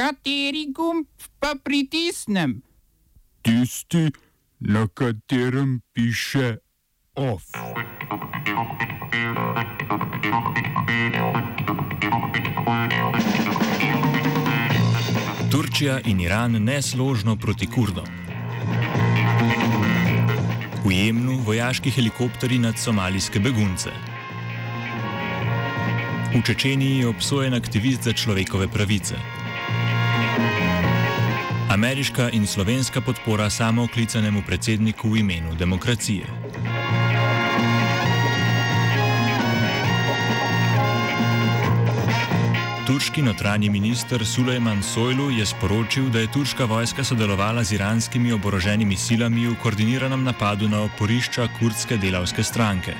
Kateri gumb pa pritisnem? Tisti, na katerem piše OF. Turčija in Iran nesložno proti Kurdom. V Jemnu vojaški helikopteri nad somalijske begunce. V Čečeniji je obsojen aktivist za človekove pravice. Ameriška in slovenska podpora samooklicanemu predsedniku v imenu demokracije. Turški notranji minister Sulejman Sojlu je sporočil, da je turška vojska sodelovala z iranskimi oboroženimi silami v koordiniranem napadu na oporišča kurdske delavske stranke.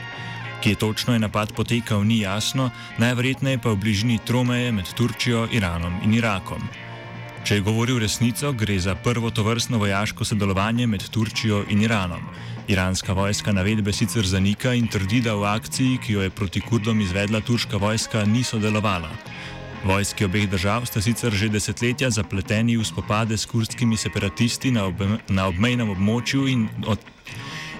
Kje točno je napad potekal, ni jasno, najverjetneje pa v bližini tromeje med Turčijo, Iranom in Irakom. Če je govoril resnico, gre za prvo tovrstno vojaško sodelovanje med Turčijo in Iranom. Iranska vojska navedbe sicer zanika in trdi, da v akciji, ki jo je proti Kurdom izvedla turška vojska, ni sodelovala. Vojski obeh držav sta sicer že desetletja zapleteni v spopade s kurdskimi separatisti na, ob na obmejnem območju in od,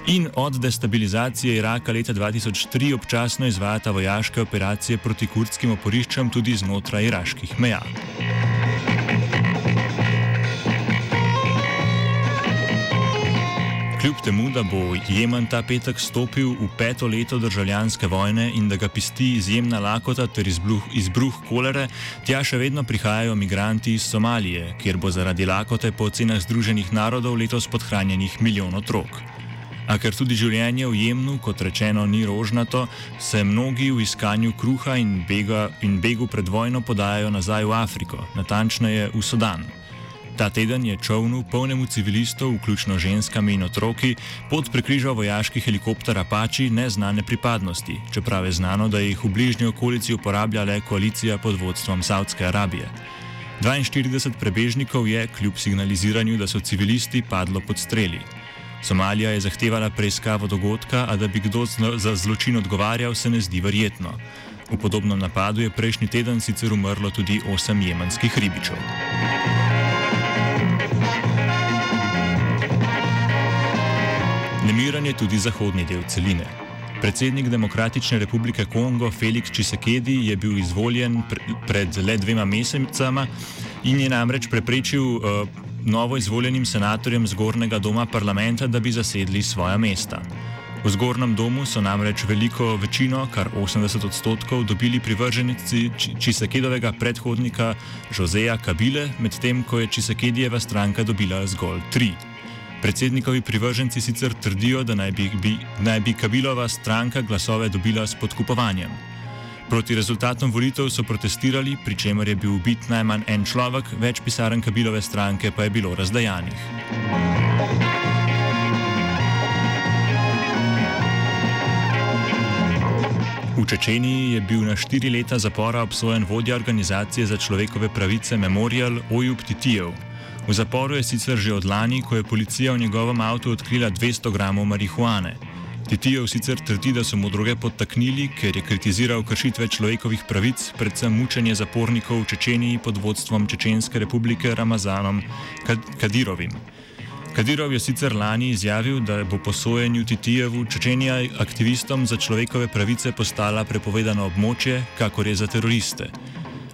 in od destabilizacije Iraka leta 2003 občasno izvajata vojaške operacije proti kurdskim oporiščam tudi znotraj iraških meja. Kljub temu, da bo Jemen ta petek stopil v peto leto državljanske vojne in da ga pisti izjemna lakota ter izbruh, izbruh kolere, tja še vedno prihajajo migranti iz Somalije, kjer bo zaradi lakote po ocenah Združenih narodov letos podhranjenih milijon otrok. A ker tudi življenje v Jemnu, kot rečeno, ni rožnato, se mnogi v iskanju kruha in, bega, in begu pred vojno podajajo nazaj v Afriko, natančneje v Sudan. Ta teden je čovnu, polnemu civilistov, vključno ženskami in otroki, pot prekrižal vojaški helikopter Apache neznane pripadnosti, čeprav je znano, da jih v bližnji okolici uporablja le koalicija pod vodstvom Saudske Arabije. 42 prebežnikov je, kljub signaliziranju, da so civilisti, padlo pod streli. Somalija je zahtevala preiskavo dogodka, a da bi kdo za zločin odgovarjal, se ne zdi verjetno. V podobnem napadu je prejšnji teden sicer umrlo tudi osem jemenskih ribičev. Nemiren je tudi zahodni del celine. Predsednik Demokratične republike Kongo Felix Čisekedi je bil izvoljen pre pred le dvema mesecama in je namreč preprečil uh, novo izvoljenim senatorjem zgornjega doma parlamenta, da bi zasedli svoja mesta. V zgornjem domu so namreč veliko večino, kar 80 odstotkov, dobili privrženici Čisekedovega predhodnika Joseja Kabile, medtem ko je Čisekedijeva stranka dobila zgolj tri. Predsednikovi privrženci sicer trdijo, da naj bi, bi, naj bi Kabilova stranka glasove dobila s podkupovanjem. Proti rezultatom volitev so protestirali, pri čemer je bil ubit najmanj en človek, več pisaren Kabilove stranke pa je bilo razdajanih. V Čečeniji je bil na štiri leta zapora obsojen vodja organizacije za človekove pravice Memorial Ojub Titijev, V zaporu je sicer že od lani, ko je policija v njegovem avtu odkrila 200 gramov marihuane. Titijev sicer trdi, da so mu droge podtaknili, ker je kritiziral kršitve človekovih pravic, predvsem mučenje zapornikov v Čečeniji pod vodstvom Čečenske republike Ramazanom Kadirovim. Kadirov je sicer lani izjavil, da bo po sojenju Titijevu Čečenija aktivistom za človekove pravice postala prepovedano območje, kakor je za teroriste.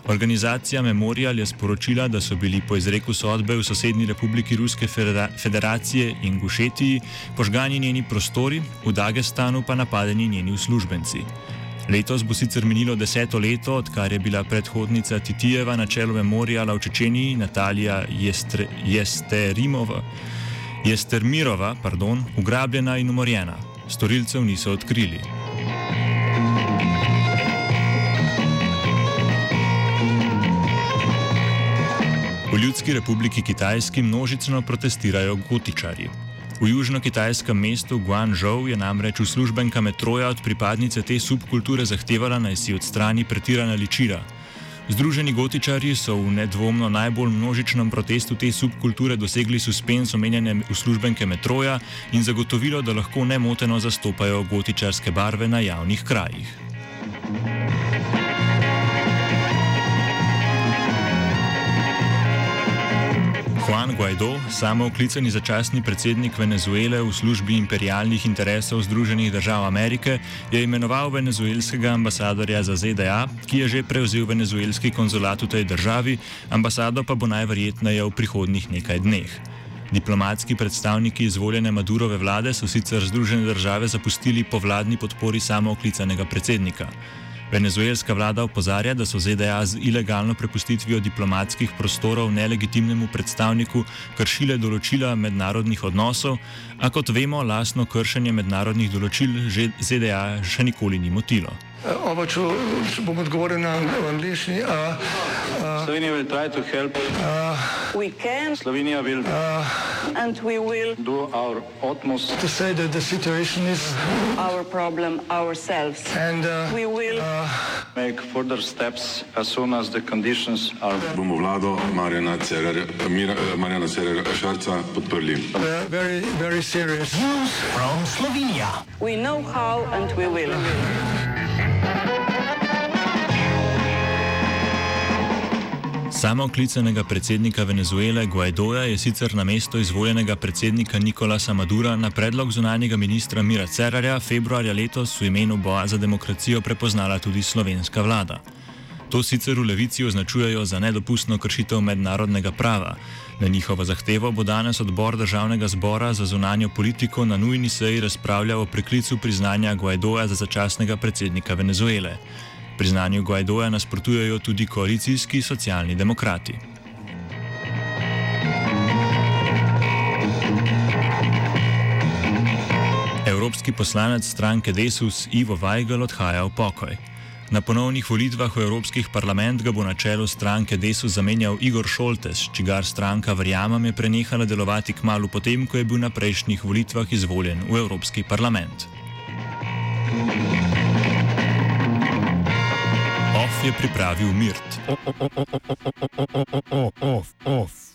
Organizacija Memorial je sporočila, da so bili po izreku sodbe v sosednji republiki Ruske federacije in Gušetiji požgani njeni prostori, v Dagestanu pa napadeni njeni uslužbenci. Letos bo sicer minilo deseto leto, odkar je bila predhodnica Titijeva na čelu Memoriala v Čečeniji, Natalija Jesterimova, Jestermirova, pardon, ugrabljena in umorjena. Storilcev niso odkrili. V Ljudski republiki Kitajski množično protestirajo gotičari. V južno-kitajskem mestu Guangzhou je namreč uslužbenka metroja od pripadnice te subkulture zahtevala naj si odstrani pretirana ličila. Združeni gotičari so v nedvomno najbolj množičnem protestu te subkulture dosegli suspens omenjene uslužbenke metroja in zagotovilo, da lahko nemoteno zastopajo gotičarske barve na javnih krajih. Juan Guaido, samooklicani začasni predsednik Venezuele v službi imperialnih interesov Združenih držav Amerike, je imenoval venezuelskega ambasadorja za ZDA, ki je že prevzel venezuelski konzulat v tej državi, ambasado pa bo najverjetneje v prihodnih nekaj dneh. Diplomatski predstavniki izvoljene Madurove vlade so sicer Združene države zapustili po vladni podpori samooklicanega predsednika. Venezuelska vlada opozarja, da so ZDA z ilegalno prepustitvijo diplomatskih prostorov nelegitimnemu predstavniku kršile določila mednarodnih odnosov, a kot vemo, lastno kršenje mednarodnih določil ZDA še nikoli ni motilo. Oba, če, bom odgovoril na angliški. Slovenija bo poskušala pomagati. Slovenija bo naredila naš utmost, da bo rekla, da je situacija naš problem, naš. In mi bomo naredili nadaljnje korake, as soon as the conditions are. Bomo vlado Marjana Cererera Šarca podprli. Very, very serious. News from Slovenija. We know how and we will. Samooklicanega predsednika Venezuele Guaidoja je sicer na mesto izvoljenega predsednika Nikolasa Madura na predlog zunanjega ministra Mira Cerarja februarja letos v imenu boja za demokracijo prepoznala tudi slovenska vlada. To sicer v levici označujejo za nedopustno kršitev mednarodnega prava. Na njihovo zahtevo bo danes odbor državnega zbora za zunanjo politiko na nujni seji razpravljal o preklicu priznanja Guaidoja za začasnega predsednika Venezuele. Priznanju Guaidoja nasprotujejo tudi koalicijski socialni demokrati. Evropski poslanec stranke Desus Ivo Weigel odhaja v pokoj. Na ponovnih volitvah v Evropskih parlament ga bo na čelu stranke Desus zamenjal Igor Šoltes, čigar stranka verjamem je prenehala delovati k malu potem, ko je bil na prejšnjih volitvah izvoljen v Evropski parlament. je pripravil Mirt.